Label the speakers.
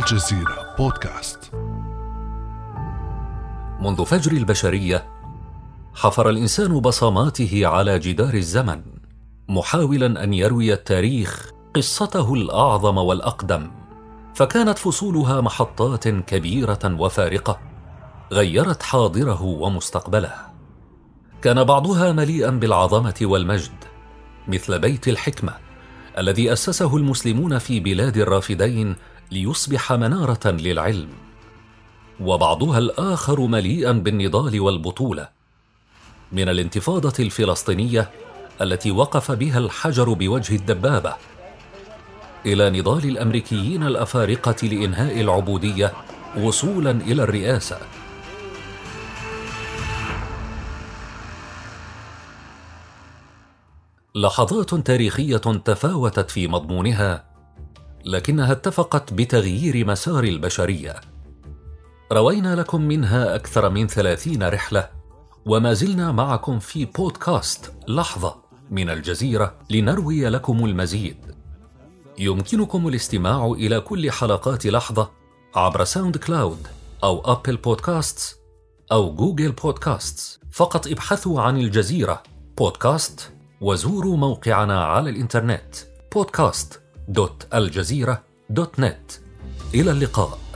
Speaker 1: الجزيرة بودكاست.
Speaker 2: منذ فجر البشرية حفر الإنسان بصماته على جدار الزمن محاولا أن يروي التاريخ قصته الأعظم والأقدم. فكانت فصولها محطات كبيرة وفارقة غيرت حاضره ومستقبله. كان بعضها مليئا بالعظمة والمجد مثل بيت الحكمة الذي أسسه المسلمون في بلاد الرافدين ليصبح منارة للعلم وبعضها الآخر مليئا بالنضال والبطولة. من الانتفاضة الفلسطينية التي وقف بها الحجر بوجه الدبابة إلى نضال الأمريكيين الأفارقة لإنهاء العبودية وصولا إلى الرئاسة. لحظات تاريخية تفاوتت في مضمونها لكنها اتفقت بتغيير مسار البشرية. روينا لكم منها أكثر من ثلاثين رحلة وما زلنا معكم في بودكاست لحظة من الجزيرة لنروي لكم المزيد. يمكنكم الاستماع إلى كل حلقات لحظة عبر SoundCloud أو Apple Podcasts أو Google Podcasts. فقط ابحثوا عن الجزيرة بودكاست وزوروا موقعنا على الإنترنت podcast.الجزيرة دوت نت. إلى اللقاء.